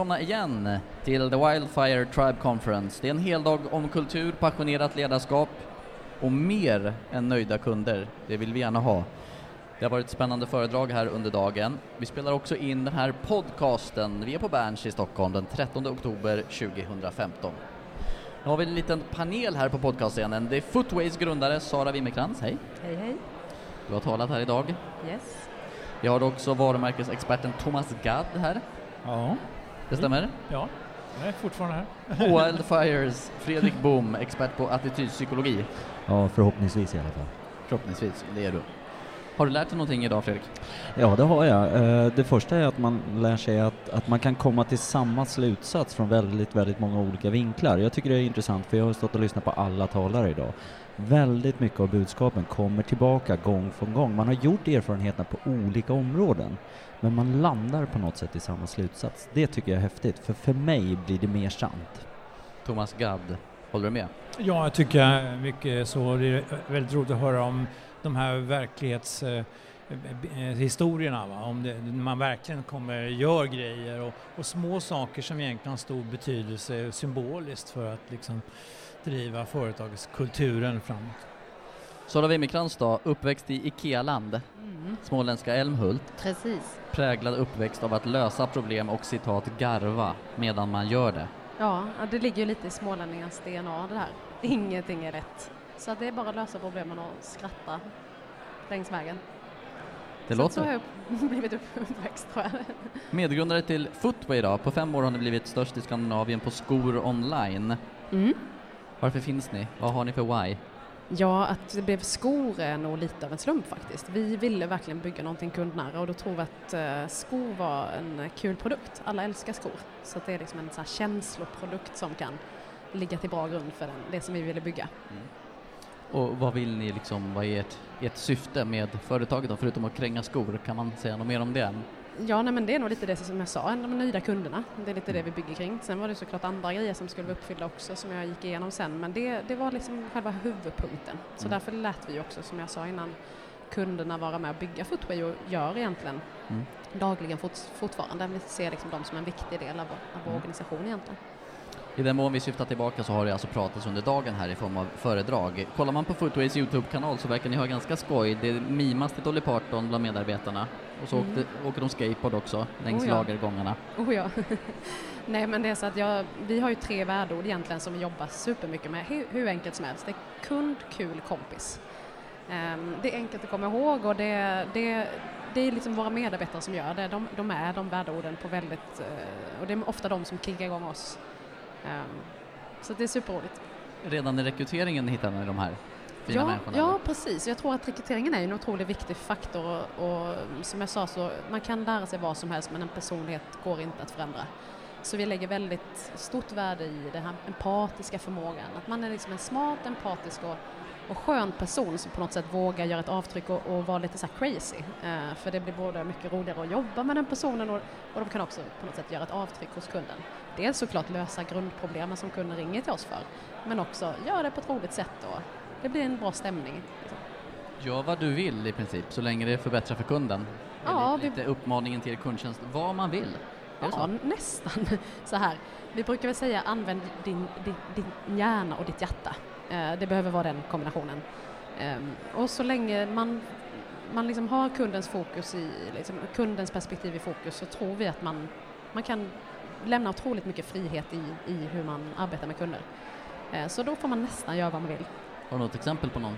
välkomna igen till The Wildfire Tribe Conference. Det är en heldag om kultur, passionerat ledarskap och mer än nöjda kunder. Det vill vi gärna ha. Det har varit ett spännande föredrag här under dagen. Vi spelar också in den här podcasten. Vi är på Berns i Stockholm den 13 oktober 2015. Nu har vi en liten panel här på podcastscenen. Det är Footways grundare Sara Wimmerkrantz, hej. Hej hej. Du har talat här idag. Yes. Vi har också varumärkesexperten Thomas Gadd här. Ja, Det stämmer? ja, jag är fortfarande här. Wildfires Fredrik Boom, expert på attitydpsykologi. Ja, förhoppningsvis i alla fall. Förhoppningsvis, det är du. Har du lärt dig någonting idag Fredrik? Ja, det har jag. Eh, Det första är att man lär sig att, att man kan komma till samma slutsats från väldigt, väldigt många olika vinklar. Jag tycker det är intressant för jag har stått och lyssnat på alla talare idag. Väldigt mycket av budskapen kommer tillbaka gång på gång. Man har gjort erfarenheterna på olika områden, men man landar på något sätt i samma slutsats. Det tycker jag är häftigt, för för mig blir det mer sant. Thomas Gadd, håller du med? Ja, jag tycker mycket så. Det är väldigt roligt att höra om de här verklighetshistorierna. Va? Om det, man verkligen kommer gör grejer och, och små saker som egentligen har stor betydelse symboliskt för att liksom driva företagskulturen framåt. Sara Wimmerkrantz då, uppväxt i Ikea-land, Mm. småländska Älmhult, Precis. präglad uppväxt av att lösa problem och citat garva medan man gör det. Ja, det ligger ju lite i smålänningars DNA det här. Ingenting är rätt. Så det är bara att lösa problemen och skratta längs vägen. Det så att Så har låter. jag blivit uppväxt tror jag. Medgrundare till Footway idag, på fem år har ni blivit störst i Skandinavien på skor online. Mm. Varför finns ni? Vad har ni för why? Ja, att det blev skor är nog lite av en slump faktiskt. Vi ville verkligen bygga någonting kundnära och då tror vi att eh, skor var en kul produkt. Alla älskar skor. Så att det är liksom en här känsloprodukt som kan ligga till bra grund för den, det som vi ville bygga. Och vad vill ni liksom, vad är ert, ert syfte med företaget då, förutom att kränga skor? Kan man säga något mer om det? Ja, nej, men det är nog lite det som jag sa, de nöjda kunderna. Det är lite det vi bygger kring. Sen var det såklart andra grejer som skulle vara uppfyllda också som jag gick igenom sen, men det, det var liksom själva huvudpunkten. Så Mm. därför lät vi också, som jag sa innan, kunderna vara med och bygga Footway och gör egentligen Mm. dagligen fort, fortfarande. Vi ser liksom dem som en viktig del av vår, av vår Mm. organisation egentligen. I den mån vi syftar tillbaka så har det alltså pratats under dagen här i form av föredrag. Kollar man på Footways Youtube-kanal så verkar ni ha ganska skoj. Det mimas till Dolly Parton bland medarbetarna. Och så Mm. åkte, åker de skateboard också längs Oh ja. lagergångarna. Oh ja. Nej men det är så att jag, vi har ju tre värdeord egentligen som vi jobbar supermycket med, hur, hur enkelt som helst. Det är kund, kul, kompis. Ehm, det är enkelt att komma ihåg och det, det, det är liksom våra medarbetare som gör det. De, de är de värdeorden på väldigt, eh, och det är ofta de som kickar igång oss. Ehm, så det är superroligt. Redan i rekryteringen hittar ni de här fina Ja, människorna? ja, eller? precis. Jag tror att rekryteringen är en otroligt viktig faktor och, och som jag sa så man kan lära sig vad som helst men en personlighet går inte att förändra. Så vi lägger väldigt stort värde i den här empatiska förmågan. Att man är liksom en smart, empatisk och, och skön person som på något sätt vågar göra ett avtryck och, och vara lite så crazy. Eh, för det blir både mycket roligare att jobba med den personen och, och de kan också på något sätt göra ett avtryck hos kunden. Dels såklart lösa grundproblemen som kunden ringer till oss för, men också göra det på ett roligt sätt och det blir en bra stämning. Liksom. Gör vad du vill i princip, så länge det förbättrar för kunden. Ja, lite, vi- lite uppmaningen till kundtjänst, vad man vill. Ja, nästan så här. Vi brukar väl säga använd din, din, din hjärna och ditt hjärta. Eh, det behöver vara den kombinationen. Ehm, och så länge man, man liksom har kundens fokus i, liksom, kundens perspektiv i fokus så tror vi att man, man kan lämna otroligt mycket frihet i, i hur man arbetar med kunder. Eh, så då får man nästan göra vad man vill. Har du något exempel på någon?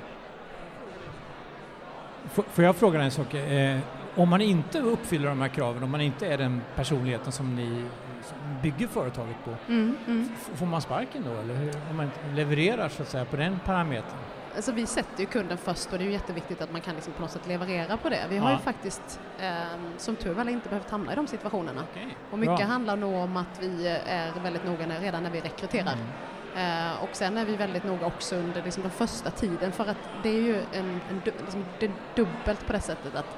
F- Får jag fråga en sak? Eh, om man inte uppfyller de här kraven, om man inte är den personligheten som ni bygger företaget på, f- får man sparken då eller hur? Om man levererar så att säga på den parametern? Alltså vi sätter ju kunden först och det är ju jätteviktigt att man kan liksom på något sätt leverera på det. Vi har Ja. ju faktiskt, ehm, som tur väl inte behövt hamna i de situationerna. Okej. Och mycket Bra. handlar nog om att vi är väldigt noga när, redan när vi rekryterar. Mm. Eh, och sen är vi väldigt noga också under liksom den första tiden för att det är ju en, en du, liksom, det är dubbelt på det sättet att Eh,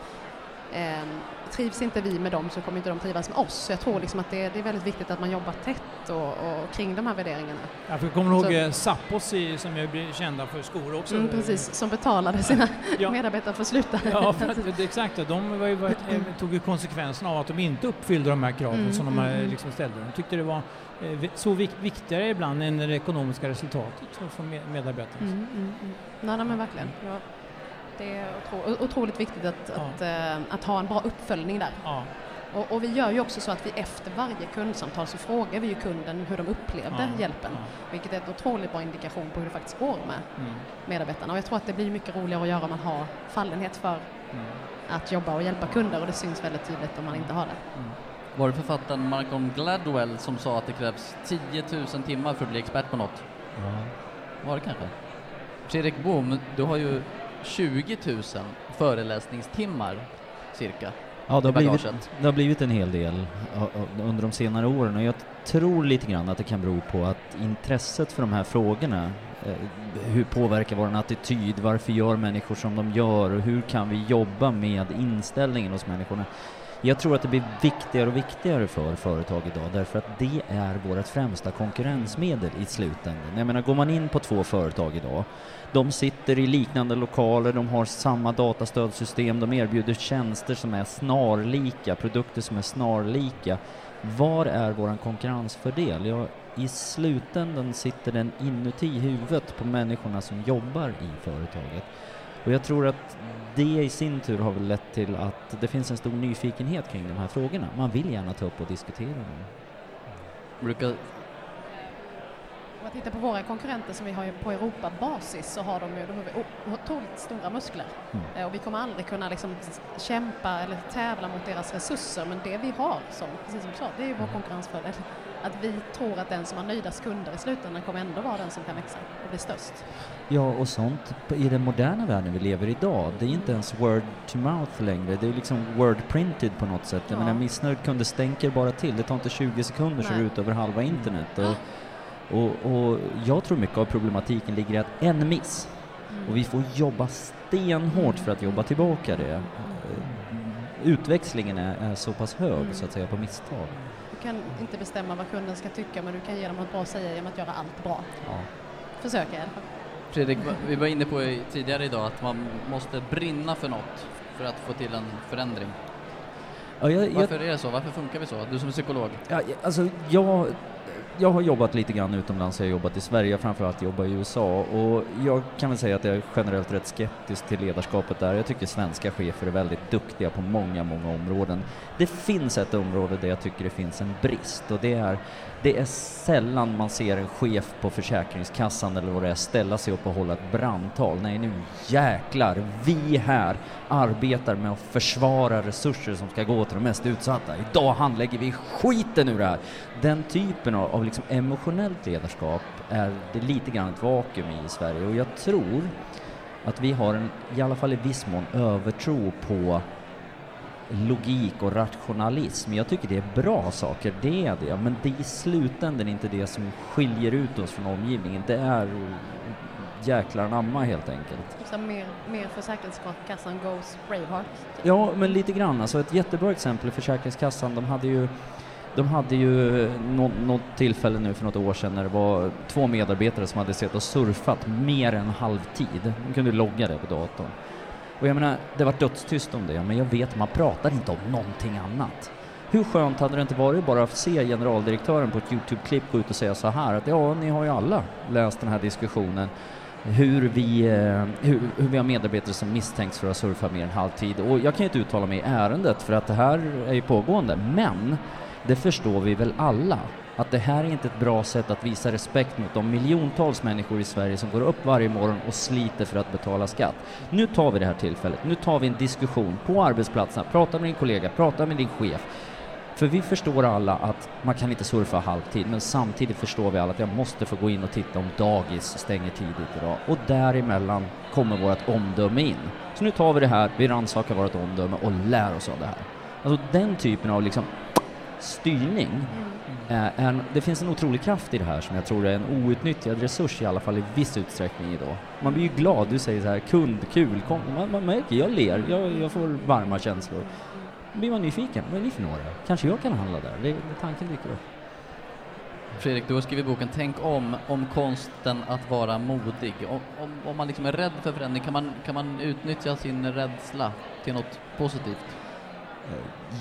trivs inte vi med dem så kommer inte de trivas med oss. Så jag tror liksom att det, det är väldigt viktigt att man jobbar tätt och, och kring de här värderingarna. Ja, för jag kommer ihåg så. Sappos i, som ju blir kända för skor också. Mm, precis, som betalade sina ja. medarbetare för att sluta. Ja, för att, exakt. De var ju, var, tog ju konsekvenserna av att de inte uppfyllde de här kraven mm, som de mm, mm. liksom ställde. De tyckte det var eh, så viktigare ibland än det ekonomiska resultatet för medarbetarna. Mm, mm, mm. Nej, nej, men verkligen. Ja. Det är otro, otroligt viktigt att, ja. att, äh, att, ha en bra uppföljning där. Ja. Och, och, vi gör ju också så att vi efter varje kundsamtal så frågar vi ju kunden hur de upplevde ja. hjälpen. Vilket är en otroligt bra indikation på hur det faktiskt går med mm. medarbetarna. Och jag tror att det blir mycket roligare att göra om man har fallenhet för mm. att jobba och hjälpa kunder och det syns väldigt tydligt om man inte har det. Mm. Var det författaren Malcolm Gladwell som sa att det krävs 10 000 timmar för att bli expert på något? Ja. Var det kanske? Fredrik Bohm, du har ju 20 000 föreläsningstimmar cirka. Ja, det har, blivit, det har blivit en hel del under de senare åren och jag tror lite grann att det kan bero på att intresset för de här frågorna, eh, hur påverkar vår attityd, varför gör människor som de gör och hur kan vi jobba med inställningen hos människorna? Jag tror att det blir viktigare och viktigare för företag idag därför att det är vårt främsta konkurrensmedel i slutändan. Jag menar, går man in på två företag idag, de sitter i liknande lokaler, de har samma datastödsystem, de erbjuder tjänster som är snarlika, produkter som är snarlika. Var är vår konkurrensfördel? Ja, i slutändan sitter den inuti huvudet på människorna som jobbar i företaget. Och jag tror att det i sin tur har väl lett till att det finns en stor nyfikenhet kring de här frågorna. Man vill gärna ta upp och diskutera dem. Brukar... Om man tittar på våra konkurrenter som vi har på Europabasis så har de ju de har otroligt stora muskler. Mm. Eh, och vi kommer aldrig kunna liksom kämpa eller tävla mot deras resurser men det vi har, som, precis som du sa, det är ju vår mm. konkurrensfördel att vi tror att den som har nöjdast kunder i slutändan kommer ändå vara den som kan växa och bli störst. Ja, och sånt i den moderna världen vi lever i idag, det är inte ens word to mouth längre, det är liksom word printed på något sätt. Ja. Jag menar, missnöjd kunde stänker bara till, det tar inte 20 sekunder så är det ut över halva internet. Och, och, och, jag tror mycket av problematiken ligger i att en miss, mm. och vi får jobba stenhårt för att jobba tillbaka det. Utväxlingen är, är så pass hög, mm. så att säga, på misstag kan inte bestämma vad kunden ska tycka men du kan ge dem något bra att säga genom att göra allt bra. Ja. Försöka i alla fall. Fredrik, vi var inne på tidigare idag att man måste brinna för något för att få till en förändring. Ja, jag, Varför jag, är det så? Varför funkar vi så? Du som är psykolog? Ja, alltså, jag jag har jobbat lite grann utomlands, jag har jobbat i Sverige, framförallt jobbat i USA och jag kan väl säga att jag är generellt rätt skeptisk till ledarskapet där. Jag tycker svenska chefer är väldigt duktiga på många, många områden. Det finns ett område där jag tycker det finns en brist och det är det är sällan man ser en chef på Försäkringskassan eller vad det är ställa sig upp och hålla ett brandtal. Nej, nu jäklar, vi här arbetar med att försvara resurser som ska gå till de mest utsatta. Idag handlägger vi skiten ur det här. Den typen av, av liksom emotionellt ledarskap är det lite grann ett vakuum i Sverige och jag tror att vi har en, i alla fall i viss mån, övertro på logik och rationalism. Jag tycker det är bra saker, det är det, men det är i slutändan inte det som skiljer ut oss från omgivningen. Det är jäklar anamma helt enkelt. Så mer, mer Försäkringskassan goes Braveheart? Typ. Ja, men lite grann. Alltså ett jättebra exempel, Försäkringskassan, de hade ju de hade ju något, något tillfälle nu för något år sedan när det var två medarbetare som hade suttit och surfat mer än halvtid. De kunde logga det på datorn. Och jag menar, det var dödstyst om det, men jag vet, man pratar inte om någonting annat. Hur skönt hade det inte varit bara att se generaldirektören på ett Youtube-klipp gå ut och säga så här att ja, ni har ju alla läst den här diskussionen hur vi, eh, hur, hur vi har medarbetare som misstänks för att surfa mer än halvtid. Och jag kan ju inte uttala mig i ärendet för att det här är ju pågående, men det förstår vi väl alla att det här är inte ett bra sätt att visa respekt mot de miljontals människor i Sverige som går upp varje morgon och sliter för att betala skatt. Nu tar vi det här tillfället, nu tar vi en diskussion på arbetsplatsen. prata med din kollega, prata med din chef. För vi förstår alla att man kan inte surfa halvtid, men samtidigt förstår vi alla att jag måste få gå in och titta om dagis stänger tidigt idag. Och däremellan kommer vårt omdöme in. Så nu tar vi det här, vi rannsakar vårt omdöme och lär oss av det här. Alltså den typen av liksom styrning. Mm. Eh, en, det finns en otrolig kraft i det här som jag tror är en outnyttjad resurs i alla fall i viss utsträckning idag. Man blir ju glad, du säger så här kund, kul, kom, man, man märker, jag ler, jag, jag får varma känslor. Då blir man nyfiken, vad är ni för några? Kanske jag kan handla där? Det, det tanken dyker upp. Fredrik, du har skrivit boken Tänk om, om konsten att vara modig. Om, om, om man liksom är rädd för förändring, kan man, kan man utnyttja sin rädsla till något positivt?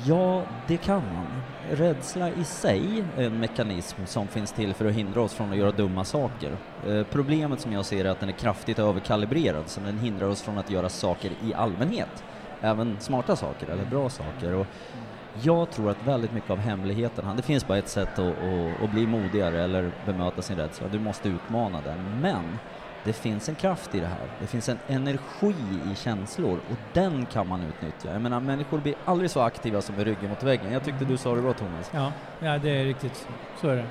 Ja, det kan man. Rädsla i sig är en mekanism som finns till för att hindra oss från att göra dumma saker. Eh, problemet som jag ser är att den är kraftigt överkalibrerad, så den hindrar oss från att göra saker i allmänhet. Även smarta saker eller bra saker. Och jag tror att väldigt mycket av hemligheten, det finns bara ett sätt att, att, att bli modigare eller bemöta sin rädsla, du måste utmana den. Men det finns en kraft i det här. Det finns en energi i känslor och den kan man utnyttja. Jag menar, människor blir aldrig så aktiva som med ryggen mot väggen. Jag tyckte du sa det bra Thomas. Ja, ja det är riktigt. Så är det.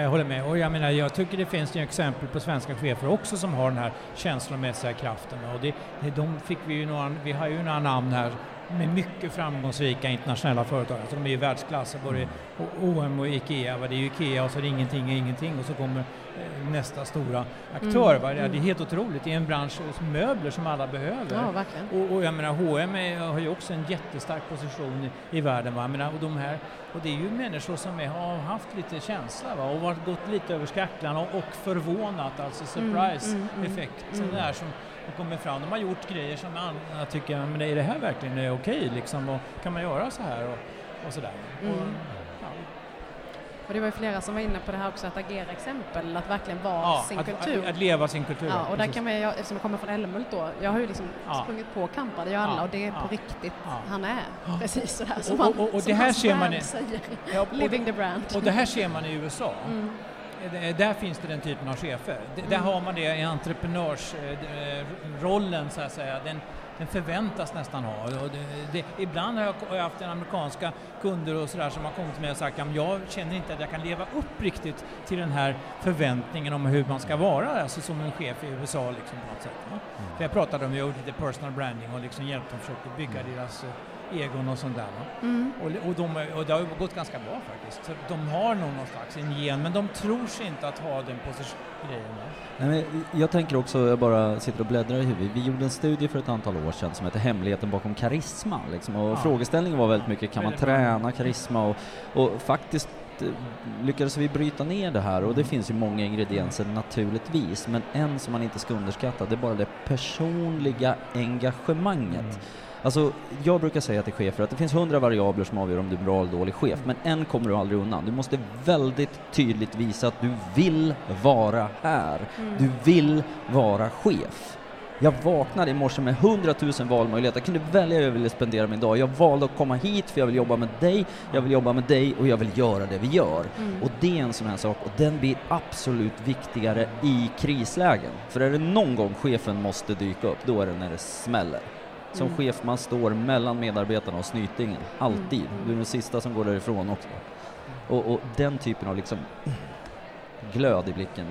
Jag håller med. Och jag menar, jag tycker det finns ju exempel på svenska chefer också som har den här känslomässiga kraften. Och det, det, de fick vi ju några, vi har ju några namn här med mycket framgångsrika internationella företag. Alltså de är i världsklass, både OM och Ikea. Va? Det är ju Ikea och så är det ingenting och ingenting och så kommer eh, nästa stora aktör. Mm, Va? Det är mm. helt otroligt. Det är en bransch som möbler som alla behöver. Ja. Och, och jag menar H&M är, har ju också en jättestark position i, i världen. Va? Menar, och, de här, och det är ju människor som är, har haft lite känsla va? och varit, gått lite över skaklarna och, och förvånat, alltså Mm, mm, surprise-effekt. mm, mm. där som har kommit fram. De har gjort grejer som andra tycker, men är det här verkligen är okej liksom? Och kan man göra så här och, och sådär? Mm. Och, ja. Och det var ju flera som var inne på det här också, att agera exempel, att verkligen vara Ja, sin att, kultur. Att, att leva sin kultur. Ja, och där kan man, jag, eftersom jag kommer från Älmhult då, jag har ju liksom Ja. sprungit på Kamprad, det gör alla, och det är på riktigt han är. Precis sådär som Och- och- och som det här ser man i- och, Living the brand. och det här ser man i USA. Mm. Eh, Där finns det den typen av chefer. D- Där Mm. har man det i entreprenörsrollen så att säga. Den, den förväntas nästan ha. Och det, det, ibland har jag, har jag haft amerikanska kunder och sådär som har kommit till mig och sagt att jag känner inte att jag kan leva upp riktigt till den här förväntningen om hur man ska vara alltså som en chef i USA liksom på något sätt. Va? För jag pratade om, jag gjorde lite personal branding och liksom hjälpt dem försöka bygga deras eh, egon och sånt där. Va? Mm. Och, och, de, och det har ju gått ganska bra faktiskt. Så de har nog någon slags en gen, men de tror sig inte att ha den men jag tänker också, jag bara sitter och bläddrar i huvudet, vi gjorde en studie för ett antal år sedan som heter Hemligheten bakom karisma. Liksom, och Ja. frågeställningen var väldigt mycket, kan man träna karisma? Och, och faktiskt eh, lyckades vi bryta ner det här och det finns ju många ingredienser naturligtvis, men en som man inte ska underskatta, det är bara det personliga engagemanget. Alltså, jag brukar säga till chefer att det finns hundra variabler som avgör om du är bra eller dålig chef, men en kommer du aldrig undan. Du måste väldigt tydligt visa att du vill vara här. Du vill vara chef. Jag vaknade i morse med hundratusen valmöjligheter. Jag kunde välja hur jag ville spendera min dag. Jag valde att komma hit för jag vill jobba med dig, jag vill jobba med dig och jag vill göra det vi gör. Och det är en sån här sak och den blir absolut viktigare i krislägen. För är det någon gång chefen måste dyka upp, då är det när det smäller. Som Mm. chef, man står mellan medarbetarna och snytingen. Alltid. Du är den sista som går därifrån också. Och, och den typen av liksom glöd i blicken.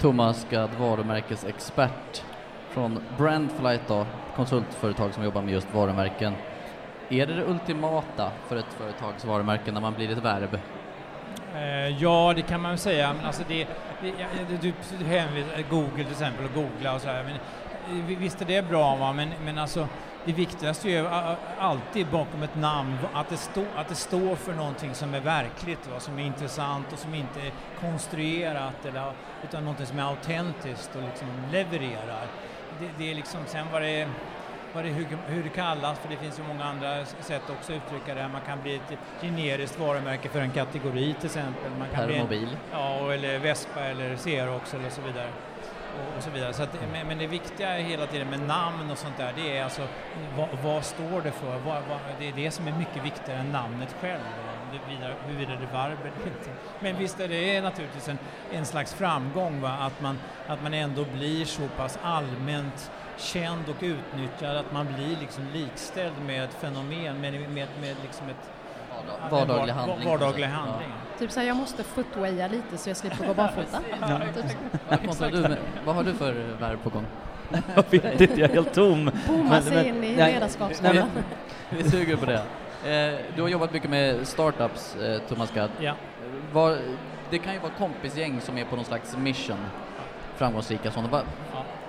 Thomas Gadd, varumärkesexpert från Brandflight då, konsultföretag som jobbar med just varumärken. Är det det ultimata för ett företags varumärke när man blir ett verb? Eh, ja, det kan man säga, men alltså det, det, du, hänvisar Google till exempel och googla och så här, men visst är det bra va, men, men alltså det viktigaste är ju alltid bakom ett namn att det, stå, att det står för någonting som är verkligt, va, som är intressant och som inte är konstruerat eller, utan någonting som är autentiskt och liksom levererar. Det, det är liksom sen vad det vad det, hur, hur det kallas, för det finns ju många andra sätt också att uttrycka det. här. Man kan bli ett generiskt varumärke för en kategori till exempel. Man kan bli en, Permobil? Ja, eller Vespa eller Xerox eller så vidare. Och, och så vidare. Så att, men, men det viktiga hela tiden med namn och sånt där, det är alltså vad, vad står det för? Vad, vad, det är det som är mycket viktigare än namnet själv. Huruvida det är varv eller inte. Men visst är det naturligtvis en, en slags framgång va? Att, man, att man ändå blir så pass allmänt känd och utnyttjad att man blir liksom likställd med ett fenomen, med, med, med liksom ett en Vardaglig var- handling. Vardaglig kanske. handling. Typ såhär, jag måste footwaya lite så jag slipper gå barfota. typ. Ja. Vad, har du, med- vad har du för verb på gång? Jag vet inte, jag är helt tom. Booma Men- sig men- in i ledarskapsrollen. Vi suger på det. Eh, du har jobbat mycket med startups, eh, Thomas Gadd. Ja. Var, det kan ju vara kompisgäng som är på någon slags mission, framgångsrika sådana. Va.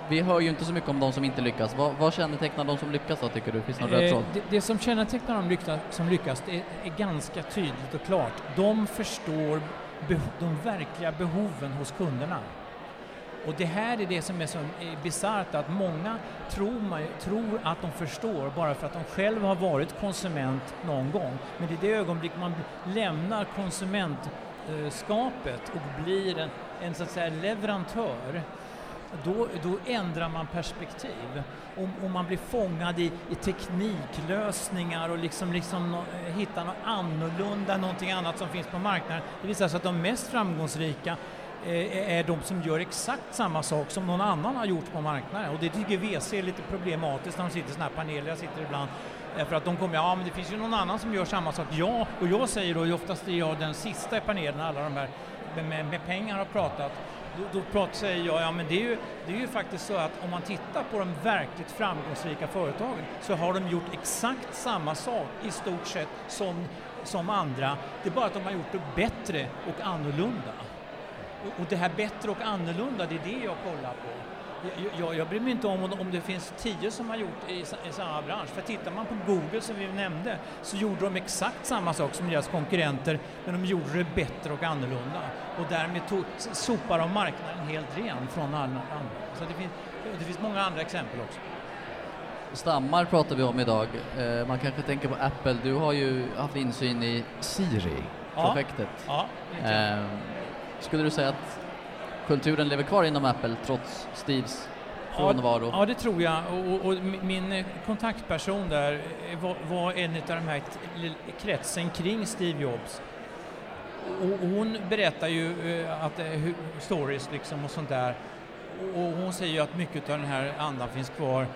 Vi hör ju inte så mycket om de som inte lyckas. Vad, vad kännetecknar de som lyckas då, tycker du? Finns det någon röd Eh, tråd? det, det som kännetecknar de lyckas, som lyckas det är, är ganska tydligt och klart. De förstår de verkliga behoven hos kunderna. Och det här är det som är så bisarrt att många tror, man, tror att de förstår bara för att de själva har varit konsument någon gång. Men i det ögonblick man lämnar konsumentskapet och blir en, en så att säga leverantör då, då ändrar man perspektiv. Om, om man blir fångad i, i tekniklösningar och liksom, liksom no, hittar något annorlunda, någonting annat som finns på marknaden. Det visar sig att de mest framgångsrika eh, är de som gör exakt samma sak som någon annan har gjort på marknaden. Och det tycker VC är lite problematiskt när de sitter i sådana här paneler, jag sitter ibland, eh, för att de kommer, ja men det finns ju någon annan som gör samma sak. Ja, och jag säger då, oftast är jag den sista i panelen, alla de här med, med pengar har pratat, då, då pratar, säger jag, ja men det är, ju, det är ju faktiskt så att om man tittar på de verkligt framgångsrika företagen så har de gjort exakt samma sak i stort sett som, som andra. Det är bara att de har gjort det bättre och annorlunda. Och, och det här bättre och annorlunda, det är det jag kollar på. Jag, jag, bryr mig inte om om det finns tio som har gjort i, i samma bransch. För tittar man på Google som vi nämnde så gjorde de exakt samma sak som deras konkurrenter men de gjorde det bättre och annorlunda. Och därmed tog, sopar de marknaden helt ren från alla andra. Så det finns, det finns många andra exempel också. Stammar pratar vi om idag. Eh, man kanske tänker på Apple. Du har ju haft insyn i Siri-projektet. Ja, ja, Eh, skulle du säga att kulturen lever kvar inom Apple trots Steves frånvaro? Ja, det tror jag. Och, och, min eh, kontaktperson där eh, var, var en av de här kretsen kring Steve Jobs. Och hon berättar ju eh, att stories liksom och sånt där. Och hon säger ju att mycket av den här andan finns kvar.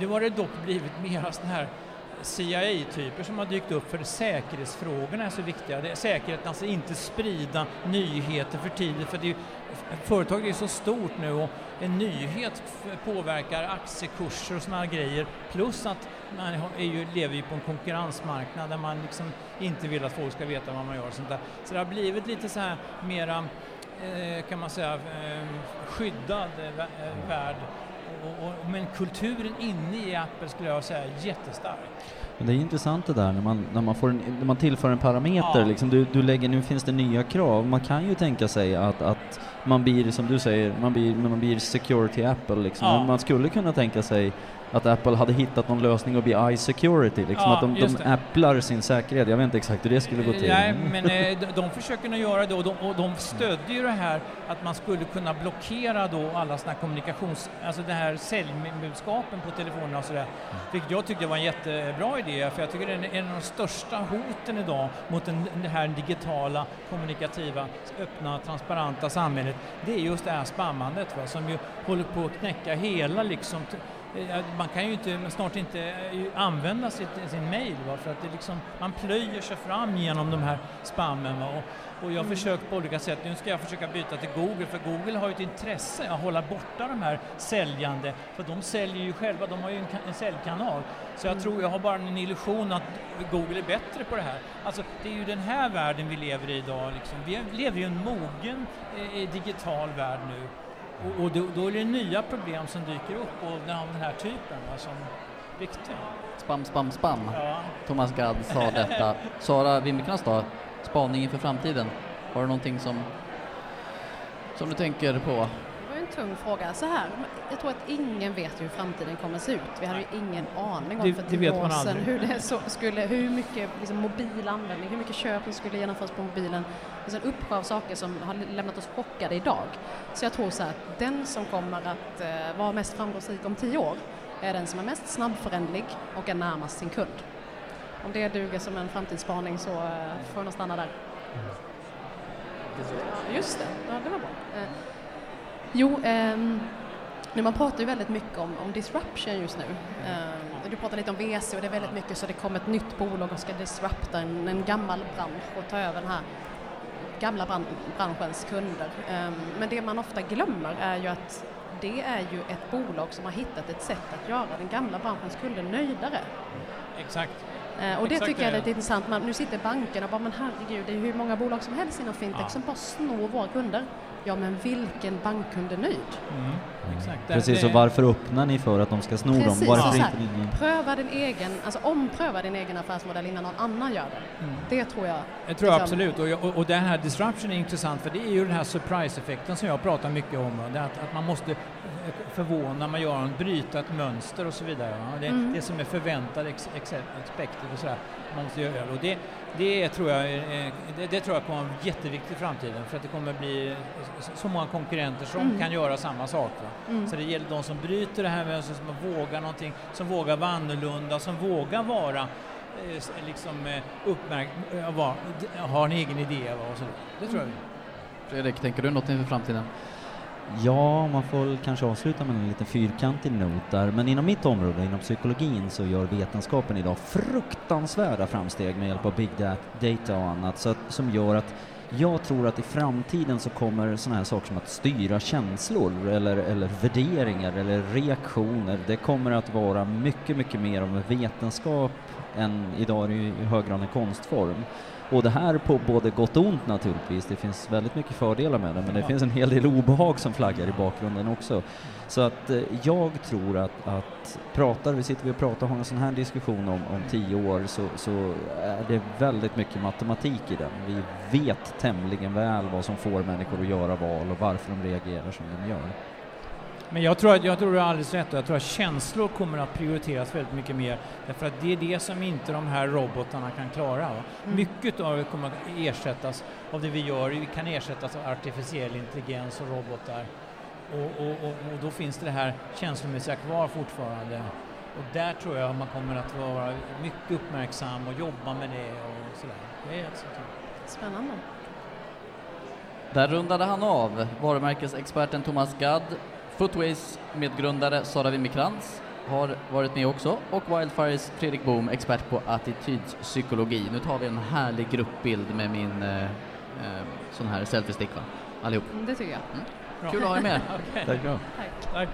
Nu har det dock blivit mera sådana här CIA-typer som har dykt upp för säkerhetsfrågorna är så viktiga. Det är säkerheten, alltså inte sprida nyheter för tidigt för det är, företaget är så stort nu och en nyhet påverkar aktiekurser och sådana grejer. Plus att man är ju, lever ju på en konkurrensmarknad där man liksom inte vill att folk ska veta vad man gör och sånt där. Så det har blivit lite så här mera, eh, kan man säga, eh, skyddad eh, värld. Och, och, men kulturen inne i Apple skulle jag säga är jättestark. Men det är intressant det där när man, när man, får en, när man tillför en parameter, Ja. liksom, du, du lägger, nu finns det nya krav. Man kan ju tänka sig att, att man blir, som du säger, man blir, man blir security Apple liksom. Ja. Man skulle kunna tänka sig att Apple hade hittat någon lösning att bli eye-security, liksom, Ja, att de, de applar sin säkerhet. Jag vet inte exakt hur det skulle gå till. Nej, men eh, de, de försöker nog göra det och de, och de stödde ju det här att man skulle kunna blockera då alla här kommunikations... Alltså det här säljbudskapen på telefonerna och sådär. Vilket jag tyckte var en jättebra idé för jag tycker det är en av de största hoten idag mot den, det här digitala, kommunikativa, öppna, transparenta samhället. Det är just det här spammandet va, som ju håller på att knäcka hela liksom Man kan ju inte, snart inte eh, använda sitt, sin mail va? för att det liksom, man plöjer sig fram genom de här spammen. Va? Och, och jag har försökt på olika sätt, nu ska jag försöka byta till Google för Google har ju ett intresse att hålla borta de här säljande för de säljer ju själva, de har ju en, en säljkanal. Så jag tror, jag har bara en illusion att Google är bättre på det här. Alltså det är ju den här världen vi lever i idag. Liksom. Vi lever ju i en mogen eh, digital värld nu. Och, och då, då är det nya problem som dyker upp av den här typen va, som är viktiga. Spam, spam, spam. Ja. Thomas Gadd sa detta. Sara Wimmerkrans då, spaning inför framtiden. Har du någonting som, som du tänker på? Tung fråga. Så här, jag tror att ingen vet hur framtiden kommer att se ut. Vi hade ju ingen aning om Det- för tio år sedan hur, det så skulle, hur mycket liksom, mobil användning, hur mycket köp som skulle genomföras på mobilen. Det är en uppsjö av saker som har lämnat oss chockade idag. Så jag tror så här att den som kommer att eh, vara mest framgångsrik om tio år är den som är mest snabbförändlig och är närmast sin kund. Om det duger som en framtidsspaning så eh, får jag nog stanna där. Ja, just det, ja, det var bra. Eh, jo, ehm, nu man pratar ju väldigt mycket om, om disruption just nu. Ehm, du pratar lite om VC och det är väldigt mycket så det kommer ett nytt bolag och ska disrupta en, en gammal bransch och ta över den här gamla bran branschens kunder. Ehm, men det man ofta glömmer är ju att det är ju ett bolag som har hittat ett sätt att göra den gamla branschens kunder nöjdare. Exakt. Eh, och det Exakt tycker jag är det. lite intressant. Man, nu sitter bankerna och bara, men herregud, det är hur många bolag som helst inom fintech Ja. som bara snor våra kunder. Ja, men vilken bankkund är nöjd? Mm. Exakt. Det- Precis, det- och varför öppnar ni för att de ska sno dem? Precis, Varför här, inte ni... pröva din egen, alltså ompröva din egen affärsmodell innan någon annan gör det. Mm. Det tror jag. Jag tror jag liksom- absolut, och, och, och den här disruption är intressant för det är ju den här surprise-effekten som jag pratar mycket om. Det att, att man måste eh, förvåna, man gör en, bryta ett mönster och så vidare. Det, Mm. det som är förväntad, ex, ex, expected och sådär, man måste göra det. Och det, det tror jag, är- det, det tror jag kommer vara jätteviktigt i framtiden för att det kommer bli så- många konkurrenter som Mm. kan göra samma sak. Va? Mm. Så det gäller de som bryter det här mönstret, som vågar någonting, som vågar vara annorlunda, som vågar vara eh, liksom eh, uppmärk- eh, vara- d- ha en egen idé va, och så. Det tror jag. Fredrik, tänker du något inför framtiden? Ja, man får väl kanske avsluta med en liten fyrkantig not där, men inom mitt område, inom psykologin, så gör vetenskapen idag fruktansvärda framsteg med hjälp av big data och annat, så att, som gör att jag tror att i framtiden så kommer sådana här saker som att styra känslor eller, eller värderingar eller reaktioner, det kommer att vara mycket, mycket mer av vetenskap än idag är det ju i hög grad en konstform. Och det här på både gott och ont naturligtvis. Det finns väldigt mycket fördelar med det, men det finns en hel del obehag som flaggar i bakgrunden också. Så att eh, jag tror att, att pratar vi, sitter vi och pratar och har en sån här diskussion om, om tio år så, så är det väldigt mycket matematik i den. Vi vet tämligen väl vad som får människor att göra val och varför de reagerar som de gör. Men jag tror, att, jag tror du har alldeles rätt och jag tror att känslor kommer att prioriteras väldigt mycket mer därför att det är det som inte de här robotarna kan klara. Mm. Mycket av det kommer att ersättas av det vi gör, vi kan ersättas av artificiell intelligens och robotar. Och, och, och, och då finns det det här känslomässiga kvar fortfarande. Och där tror jag man kommer att vara mycket uppmärksam och jobba med det och sådär. Det är alltså, Spännande. Där rundade han av varumärkesexperten Thomas Gadd, Footways medgrundare Sara Wimmerkrantz har varit med också och Wildfires Fredrik Boom, expert på attitydspsykologi. Nu tar vi en härlig gruppbild med min eh, eh, sån här selfie-stick va? Allihop. Det tycker jag. bra. Kul att ha er med. Okej. Tack. Tack. Tack.